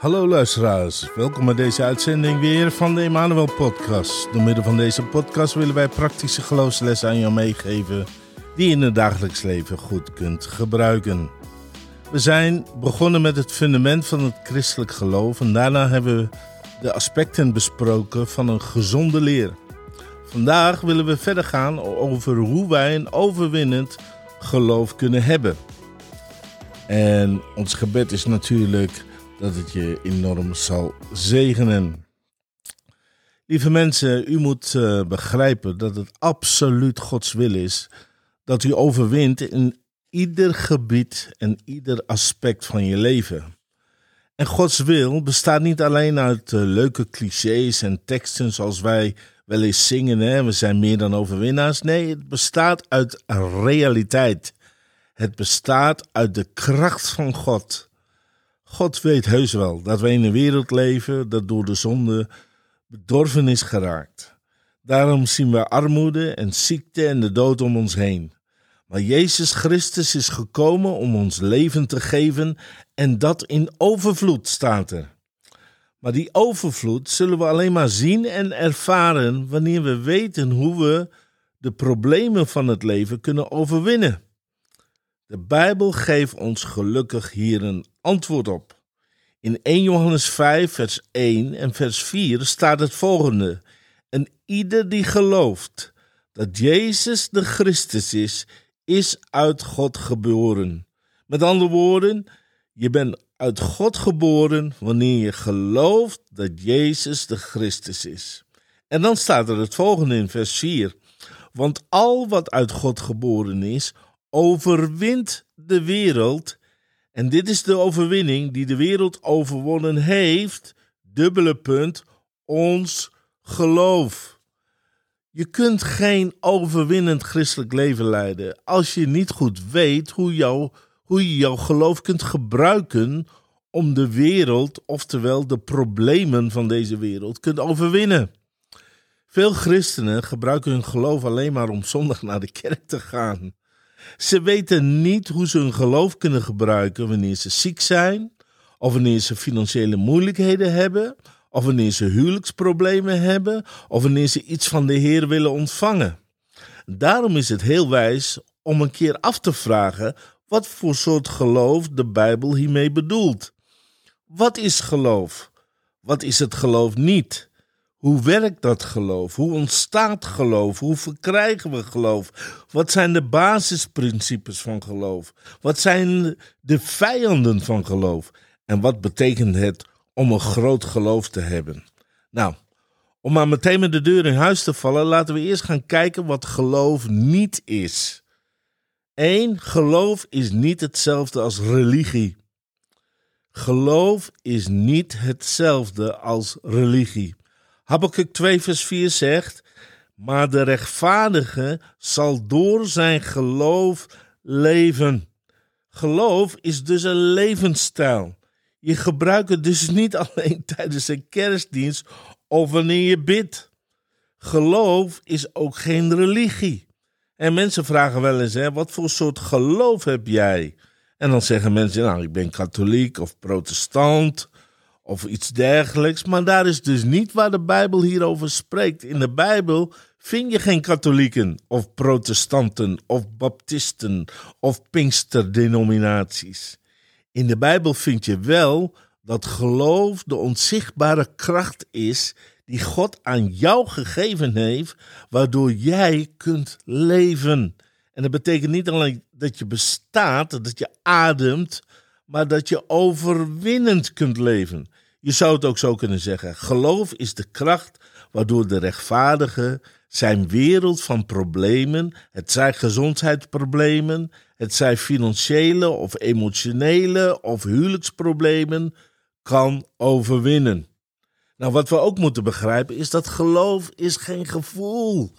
Hallo luisteraars, welkom bij deze uitzending weer van de Emmanuel Podcast. Door middel van deze podcast willen wij praktische geloofslessen aan jou meegeven die je in het dagelijks leven goed kunt gebruiken. We zijn begonnen met het fundament van het christelijk geloof en daarna hebben we de aspecten besproken van een gezonde leer. Vandaag willen we verder gaan over hoe wij een overwinnend geloof kunnen hebben. En ons gebed is natuurlijk dat het je enorm zal zegenen. Lieve mensen, u moet uh, begrijpen dat het absoluut Gods wil is dat u overwint in ieder gebied en ieder aspect van je leven. En Gods wil bestaat niet alleen uit uh, leuke clichés en teksten zoals wij wel eens zingen, hè? we zijn meer dan overwinnaars. Nee, het bestaat uit realiteit. Het bestaat uit de kracht van God. God weet heus wel dat wij in een wereld leven dat door de zonde bedorven is geraakt. Daarom zien we armoede en ziekte en de dood om ons heen. Maar Jezus Christus is gekomen om ons leven te geven en dat in overvloed staat er. Maar die overvloed zullen we alleen maar zien en ervaren wanneer we weten hoe we de problemen van het leven kunnen overwinnen. De Bijbel geeft ons gelukkig hier een antwoord op. In 1 Johannes 5, vers 1 en vers 4 staat het volgende: En ieder die gelooft dat Jezus de Christus is, is uit God geboren. Met andere woorden, je bent uit God geboren wanneer je gelooft dat Jezus de Christus is. En dan staat er het volgende in vers 4. Want al wat uit God geboren is, overwint de wereld. En dit is de overwinning die de wereld overwonnen heeft. Dubbele punt, ons geloof. Je kunt geen overwinnend christelijk leven leiden als je niet goed weet hoe, jou, hoe je jouw geloof kunt gebruiken om de wereld, oftewel de problemen van deze wereld, kunt overwinnen. Veel christenen gebruiken hun geloof alleen maar om zondag naar de kerk te gaan. Ze weten niet hoe ze hun geloof kunnen gebruiken wanneer ze ziek zijn, of wanneer ze financiële moeilijkheden hebben, of wanneer ze huwelijksproblemen hebben, of wanneer ze iets van de Heer willen ontvangen. Daarom is het heel wijs om een keer af te vragen wat voor soort geloof de Bijbel hiermee bedoelt. Wat is geloof? Wat is het geloof niet? Hoe werkt dat geloof? Hoe ontstaat geloof? Hoe verkrijgen we geloof? Wat zijn de basisprincipes van geloof? Wat zijn de vijanden van geloof? En wat betekent het om een groot geloof te hebben? Nou, om maar meteen met de deur in huis te vallen, laten we eerst gaan kijken wat geloof niet is. 1. Geloof is niet hetzelfde als religie. Geloof is niet hetzelfde als religie. Habakkuk 2 vers 4 zegt, maar de rechtvaardige zal door zijn geloof leven. Geloof is dus een levensstijl. Je gebruikt het dus niet alleen tijdens een kerstdienst of wanneer je bidt. Geloof is ook geen religie. En mensen vragen wel eens, hè, wat voor soort geloof heb jij? En dan zeggen mensen, nou, ik ben katholiek of protestant of iets dergelijks. Maar daar is dus niet waar de Bijbel hierover spreekt. In de Bijbel vind je geen katholieken of protestanten of baptisten of pinksterdenominaties. In de Bijbel vind je wel dat geloof de onzichtbare kracht is die God aan jou gegeven heeft, waardoor jij kunt leven. En dat betekent niet alleen dat je bestaat, dat je ademt, maar dat je overwinnend kunt leven. Je zou het ook zo kunnen zeggen: geloof is de kracht waardoor de rechtvaardige zijn wereld van problemen, het zijn gezondheidsproblemen, het zijn financiële of emotionele of huwelijksproblemen, kan overwinnen. Nou, wat we ook moeten begrijpen is dat geloof is geen gevoel.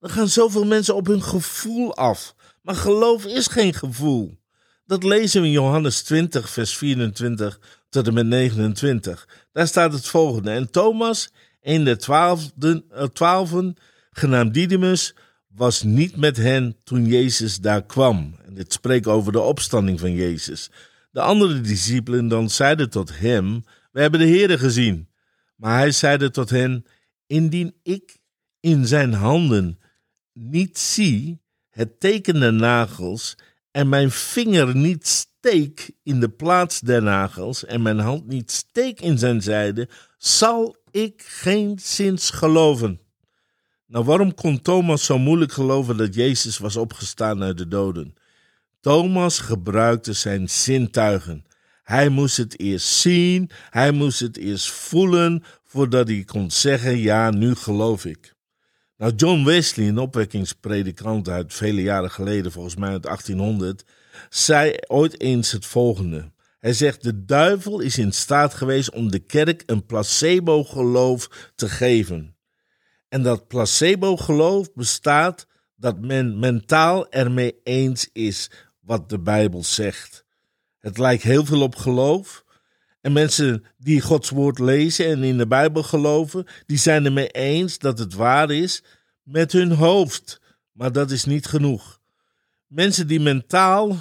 Er gaan zoveel mensen op hun gevoel af. Maar geloof is geen gevoel. Dat lezen we in Johannes 20, vers 24 tot en met 29. Daar staat het volgende. En Thomas, een der eh, twaalfen, genaamd Didymus, was niet met hen toen Jezus daar kwam. En dit spreekt over de opstanding van Jezus. De andere discipelen dan zeiden tot hem: we hebben de Heere gezien. Maar hij zeide tot hen, indien ik in zijn handen niet zie het teken der nagels en mijn vinger niet steek in de plaats der nagels en mijn hand niet steek in zijn zijde, zal ik geen zins geloven. Nou, waarom kon Thomas zo moeilijk geloven dat Jezus was opgestaan uit de doden? Thomas gebruikte zijn zintuigen. Hij moest het eerst zien, hij moest het eerst voelen, voordat hij kon zeggen: Ja, nu geloof ik. Nou, John Wesley, een opwekkingspredikant uit vele jaren geleden, volgens mij uit 1800, zei ooit eens het volgende. Hij zegt: De duivel is in staat geweest om de kerk een placebo-geloof te geven. En dat placebo-geloof bestaat dat men mentaal ermee eens is wat de Bijbel zegt. Het lijkt heel veel op geloof. En mensen die Gods woord lezen en in de Bijbel geloven, die zijn ermee eens dat het waar is met hun hoofd. Maar dat is niet genoeg. Mensen die mentaal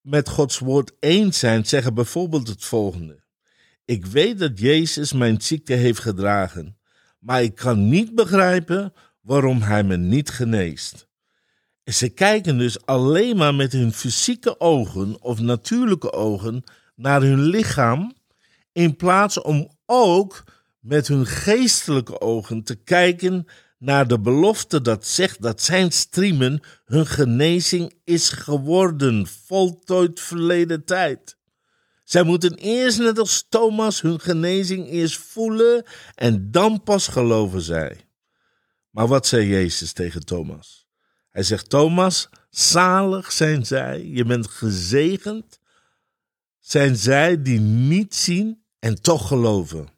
met Gods woord eens zijn, zeggen bijvoorbeeld het volgende. Ik weet dat Jezus mijn ziekte heeft gedragen, maar ik kan niet begrijpen waarom hij me niet geneest. Ze kijken dus alleen maar met hun fysieke ogen of natuurlijke ogen naar hun lichaam, in plaats om ook met hun geestelijke ogen te kijken naar de belofte dat zegt dat zijn striemen hun genezing is geworden, voltooid verleden tijd. Zij moeten eerst, net als Thomas, hun genezing eerst voelen en dan pas geloven zij. Maar wat zei Jezus tegen Thomas? Hij zegt: Thomas, zalig zijn zij, je bent gezegend, zijn zij die niet zien en toch geloven.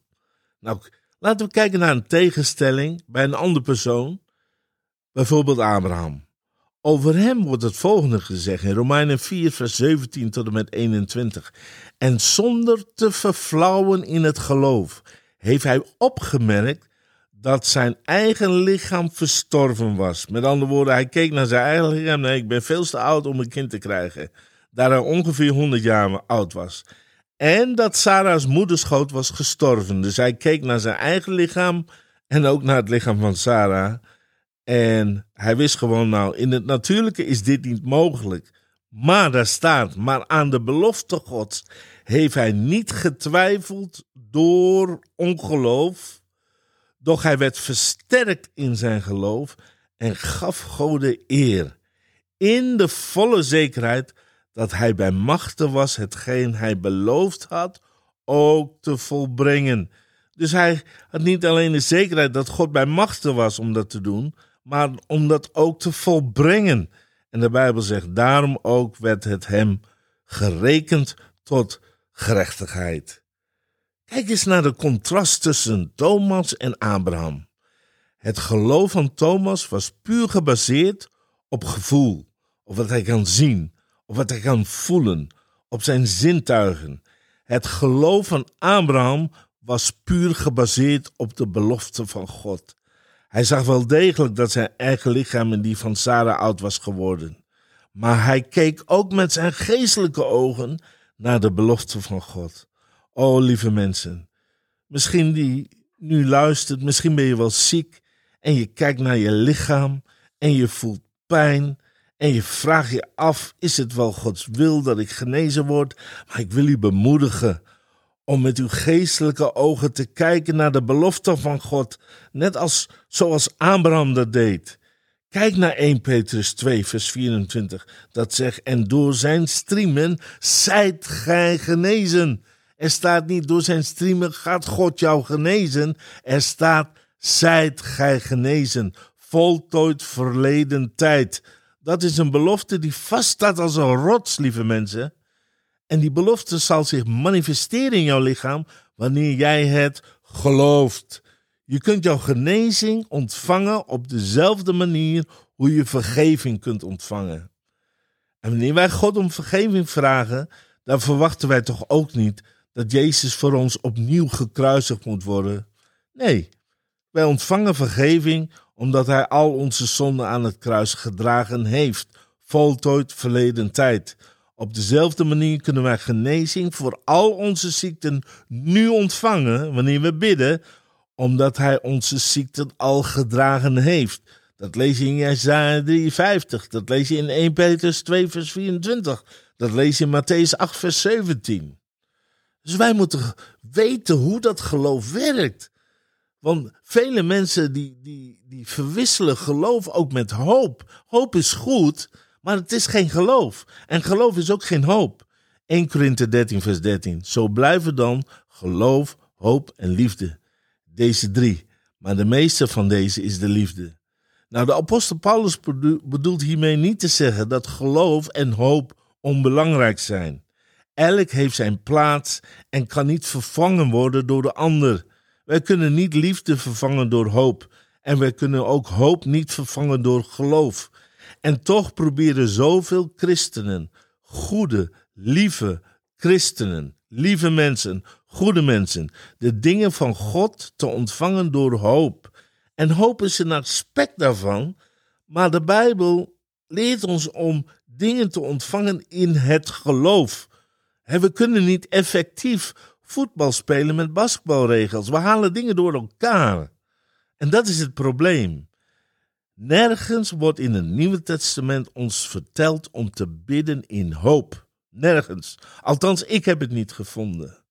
Nou, laten we kijken naar een tegenstelling bij een andere persoon, bijvoorbeeld Abraham. Over hem wordt het volgende gezegd in Romeinen 4, vers 17 tot en met 21. En zonder te verflauwen in het geloof heeft hij opgemerkt dat zijn eigen lichaam verstorven was. Met andere woorden, hij keek naar zijn eigen lichaam. Nee, ik ben veel te oud om een kind te krijgen. Daar hij ongeveer 100 jaar oud was. En dat Sarah's moederschoot was gestorven. Dus hij keek naar zijn eigen lichaam en ook naar het lichaam van Sarah. En hij wist gewoon, nou, in het natuurlijke is dit niet mogelijk. Maar daar staat, maar aan de belofte Gods heeft hij niet getwijfeld door ongeloof doch hij werd versterkt in zijn geloof en gaf God de eer, in de volle zekerheid dat hij bij machten was hetgeen hij beloofd had ook te volbrengen. Dus hij had niet alleen de zekerheid dat God bij machten was om dat te doen, maar om dat ook te volbrengen. En de Bijbel zegt, daarom ook werd het hem gerekend tot gerechtigheid. Kijk eens naar de contrast tussen Thomas en Abraham. Het geloof van Thomas was puur gebaseerd op gevoel, op wat hij kan zien, op wat hij kan voelen, op zijn zintuigen. Het geloof van Abraham was puur gebaseerd op de belofte van God. Hij zag wel degelijk dat zijn eigen lichaam en die van Sarah oud was geworden. Maar hij keek ook met zijn geestelijke ogen naar de belofte van God. Oh, lieve mensen, misschien die nu luistert, misschien ben je wel ziek en je kijkt naar je lichaam en je voelt pijn en je vraagt je af: is het wel Gods wil dat ik genezen word? Maar ik wil u bemoedigen om met uw geestelijke ogen te kijken naar de belofte van God, net als zoals Abraham dat deed. Kijk naar 1 Petrus 2, vers 24, dat zegt: En door zijn striemen zijt gij genezen. Er staat niet door zijn streamen gaat God jou genezen. Er staat zijt gij genezen. Voltooid verleden tijd. Dat is een belofte die vaststaat als een rots, lieve mensen. En die belofte zal zich manifesteren in jouw lichaam wanneer jij het gelooft. Je kunt jouw genezing ontvangen op dezelfde manier hoe je vergeving kunt ontvangen. En wanneer wij God om vergeving vragen, dan verwachten wij toch ook niet dat Jezus voor ons opnieuw gekruisigd moet worden. Nee, wij ontvangen vergeving omdat Hij al onze zonden aan het kruis gedragen heeft, voltooid verleden tijd. Op dezelfde manier kunnen wij genezing voor al onze ziekten nu ontvangen wanneer we bidden, omdat Hij onze ziekten al gedragen heeft. Dat lees je in Jesaja 53, dat lees je in 1 Petrus 2 vers 24, dat lees je in Matthäus 8 vers 17. Dus wij moeten weten hoe dat geloof werkt. Want vele mensen die, die, die verwisselen geloof ook met hoop. Hoop is goed, maar het is geen geloof. En geloof is ook geen hoop. 1 Korinthe 13, vers 13. Zo blijven dan geloof, hoop en liefde. Deze drie. Maar de meeste van deze is de liefde. Nou, de apostel Paulus bedoelt hiermee niet te zeggen dat geloof en hoop onbelangrijk zijn. Elk heeft zijn plaats en kan niet vervangen worden door de ander. Wij kunnen niet liefde vervangen door hoop. En wij kunnen ook hoop niet vervangen door geloof. En toch proberen zoveel christenen, goede, lieve christenen, lieve mensen, goede mensen, de dingen van God te ontvangen door hoop. En hoop is een aspect daarvan, maar de Bijbel leert ons om dingen te ontvangen in het geloof. We kunnen niet effectief voetbal spelen met basketbalregels. We halen dingen door elkaar. En dat is het probleem. Nergens wordt in het Nieuwe Testament ons verteld om te bidden in hoop. Nergens. Althans, ik heb het niet gevonden.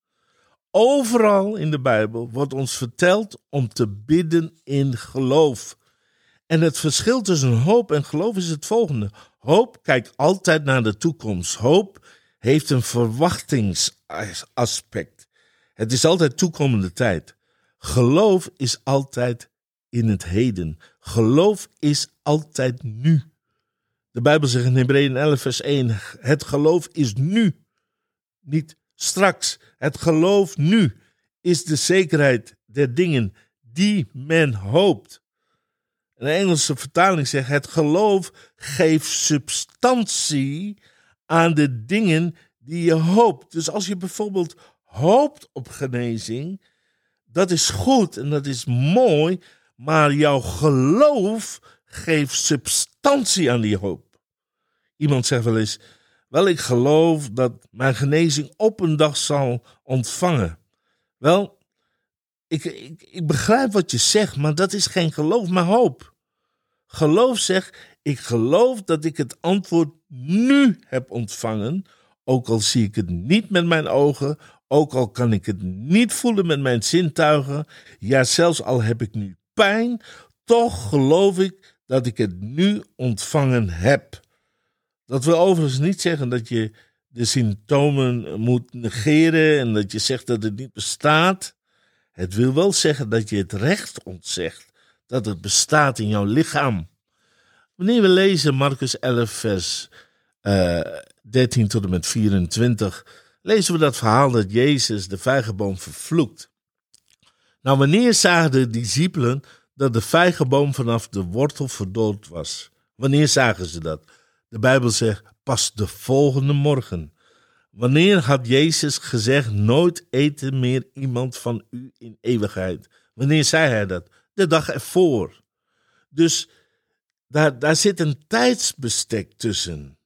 Overal in de Bijbel wordt ons verteld om te bidden in geloof. En het verschil tussen hoop en geloof is het volgende. Hoop kijkt altijd naar de toekomst. Hoop heeft een verwachtingsaspect. Het is altijd toekomende tijd. Geloof is altijd in het heden. Geloof is altijd nu. De Bijbel zegt in Hebreeën 11, vers 1: Het geloof is nu, niet straks. Het geloof nu is de zekerheid der dingen die men hoopt. Een Engelse vertaling zegt: Het geloof geeft substantie aan de dingen die je hoopt. Dus als je bijvoorbeeld hoopt op genezing, dat is goed en dat is mooi, maar jouw geloof geeft substantie aan die hoop. Iemand zegt wel eens: Wel, ik geloof dat mijn genezing op een dag zal ontvangen. Wel, ik, ik, ik begrijp wat je zegt, maar dat is geen geloof, maar hoop. Geloof zegt: Ik geloof dat ik het antwoord nu heb ontvangen, ook al zie ik het niet met mijn ogen, ook al kan ik het niet voelen met mijn zintuigen, ja, zelfs al heb ik nu pijn, toch geloof ik dat ik het nu ontvangen heb. Dat wil overigens niet zeggen dat je de symptomen moet negeren en dat je zegt dat het niet bestaat. Het wil wel zeggen dat je het recht ontzegt dat het bestaat in jouw lichaam. Wanneer we lezen Marcus 11, vers uh, eh, 13 tot en met 24, lezen we dat verhaal dat Jezus de vijgenboom vervloekt. Nou, wanneer zagen de discipelen dat de vijgenboom vanaf de wortel verdood was? Wanneer zagen ze dat? De Bijbel zegt pas de volgende morgen. Wanneer had Jezus gezegd: Nooit eten meer iemand van u in eeuwigheid? Wanneer zei hij dat? De dag ervoor. Dus daar, daar zit een tijdsbestek tussen.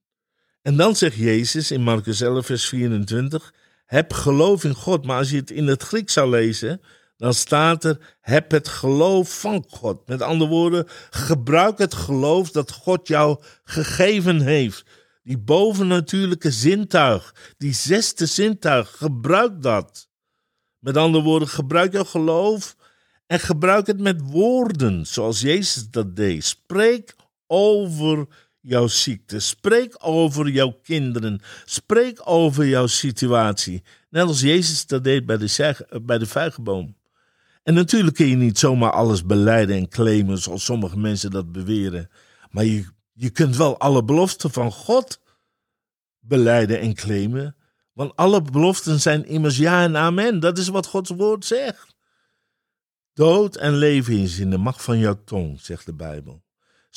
En dan zegt Jezus in Marcus 11, vers 24: Heb geloof in God. Maar als je het in het Grieks zou lezen, dan staat er: heb het geloof van God. Met andere woorden, gebruik het geloof dat God jou gegeven heeft. Die bovennatuurlijke zintuig, die zesde zintuig, gebruik dat. Met andere woorden, gebruik jouw geloof en gebruik het met woorden, zoals Jezus dat deed. Spreek over jouw ziekte. Spreek over jouw kinderen. Spreek over jouw situatie. Net als Jezus dat deed bij de, bij de vijgenboom. En natuurlijk kun je niet zomaar alles beleiden en claimen zoals sommige mensen dat beweren. Maar je, je kunt wel alle beloften van God beleiden en claimen. Want alle beloften zijn immers ja en amen. Dat is wat Gods woord zegt. Dood en leven is in de macht van jouw tong, zegt de Bijbel.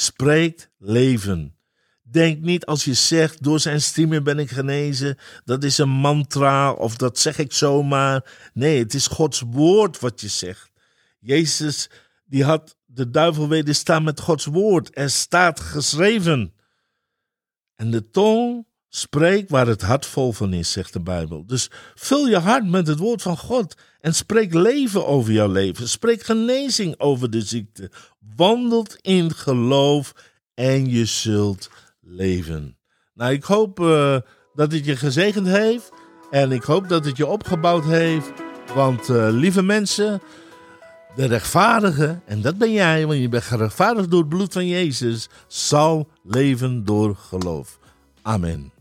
Spreekt leven. Denk niet als je zegt, door zijn streamen ben ik genezen, dat is een mantra of dat zeg ik zomaar. Nee, het is Gods woord wat je zegt. Jezus, die had de duivel wederstaan met Gods woord. Er staat geschreven. En de tong Spreek waar het hart vol van is, zegt de Bijbel. Dus vul je hart met het woord van God en spreek leven over jouw leven. Spreek genezing over de ziekte. Wandelt in geloof en je zult leven. Nou, ik hoop uh, dat het je gezegend heeft en ik hoop dat het je opgebouwd heeft. Want uh, lieve mensen, de rechtvaardige, en dat ben jij, want je bent gerechtvaardigd door het bloed van Jezus, zal leven door geloof. Amen.